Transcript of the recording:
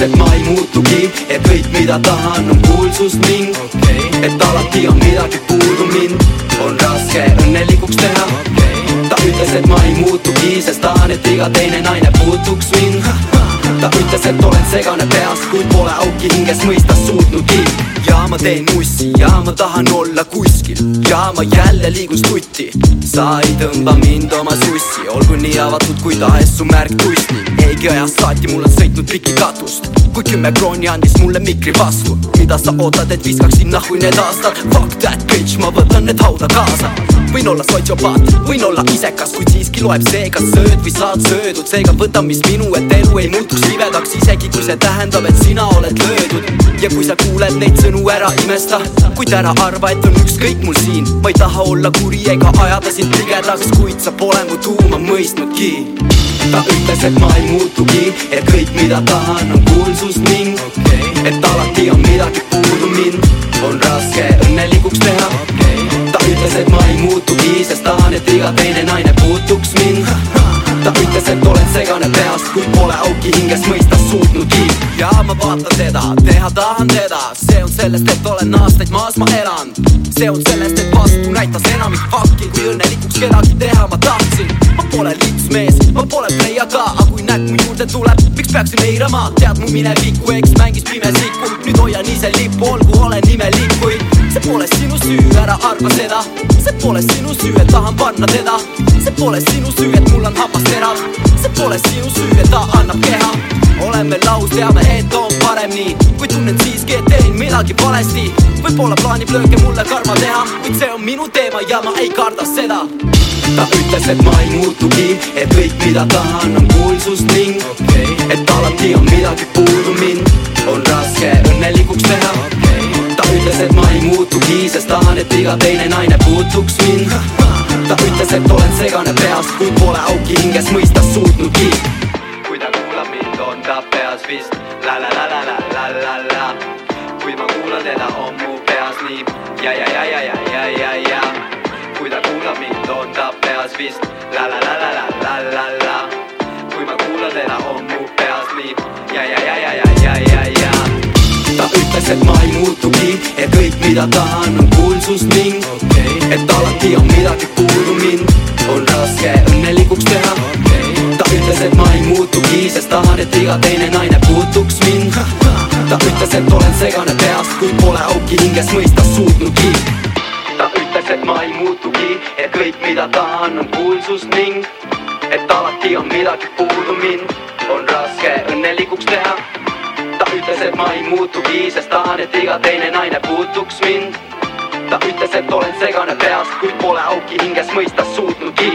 ütles, et ma ei muutugi, et kõik, mida tahan, on kuulsus ning okay. et alati on midagi puudu mind, on raske õnnelikuks teha. Okay. ta ütles, et ma ei muutugi, sest tahan, et iga teine naine puutuks mind. Ta ütles, et olen segane peas, kuid pole auki hinges mõistas suutnudki ja ma teen mussi ja ma tahan olla kuskil. Ja ma jälle liigun stutti. Sa ei tõmba mind oma sussi, olgu nii avatud kui tahes su märk tusti. eigi ajast saati mul on sõitnud piki katust. Kui kümme krooni andis mulle mikri vastu. Mida sa ootad, et viskaksin nahku need aastad? Fuck that bitch, ma võtan need hauda kaasa. Võin olla sotsiopaat, võin olla isekas, kuid siiski loeb see, kas sööd või saad söödud. Seega võta, mis minu, et elu ei muutuks libedaks, isegi kui see tähendab, et sina oled löödud. Ja kui sa kuuled neid sõnu, ära imesta kuid ära arva, et on ükskõik mul siin. Ma ei taha olla kuri ega ajada sind tigedaks, kuid sa pole mu tuuma mõistnudki. Ta ütles, et ma ei muutugi, et kõik, mida tahan, on kuulsus ning okay. et alati on midagi puudu mind, on raske õnnelikuks teha. Okay ütles, et ma ei muutugi, sest tahan, et iga teine naine puutuks mind ta ütles, et olen segane peast, kuid pole auki hinges mõistas suutnudki. Ja ma vaatan teda, teha tahan teda, see on sellest, et olen aastaid maas ma elan see on sellest, et vastu näitas enamik fakki, kui õnnelikuks kedagi teha ma tahtsin. Ma pole litsmees, ma pole pleia ka, aga näkk mu juurde tuleb, miks peaksin eirama, tead mu minevikku, eks mängis pimesikku, nüüd hoian ise lippu, olgu olen imelik, kuid see pole sinu süü, ära arva seda. See pole sinu süü, et tahan panna teda. See pole sinu süü, et mul on hammas terav. See pole sinu süü, et ta annab keha. Oleme laus, teame, et on parem nii kuid tunnen siiski, et teen midagi valesti. Võib-olla plaanib lööke mulle karma teha kuid see on minu teema ja ma ei karda seda. Ta ütles, et ma ei muutugi, et kõik, mida tahan, on kuulsus ning okay. et alati on midagi puudu mind, on raske õnnelikuks teha. Okay ütles, et ma ei muutugi, sest tahan, et iga teine naine puutuks mind. Ta ütles, et olen segane peast, kuid pole auki hinges mõistas suutnudki vist la la la la la la la la kui ma kuulan teda, on mu peas nii ja ja ja ja ja ja ja ja kui ta kuulab mind, on ta peas vist la la la la la la la la kui ma kuulan teda, on mu peas nii ja ja ja ja ja ja ja ja ta ütles, et ma ei muutugi, et kõik, mida tahan, on kuulsus ning okay. et alati on midagi puudu mind, on raske õnnelikuks teha ütles, et ma ei muutugi, sest tahan, et iga teine naine puutuks mind. Ta ütles, et olen segane peast, kuid pole auki hinges mõistas suutnudki ta ütles, et ma ei muutugi, et kõik, mida tahan, on kuulsus ning et alati on midagi puudu mind, on raske õnnelikuks teha. Ütles, et ma ei muutugi, sest tahan, et iga teine naine puutuks mind. Ta ütles, et olen segane peast, kuid pole auki hinges mõistas suutnudki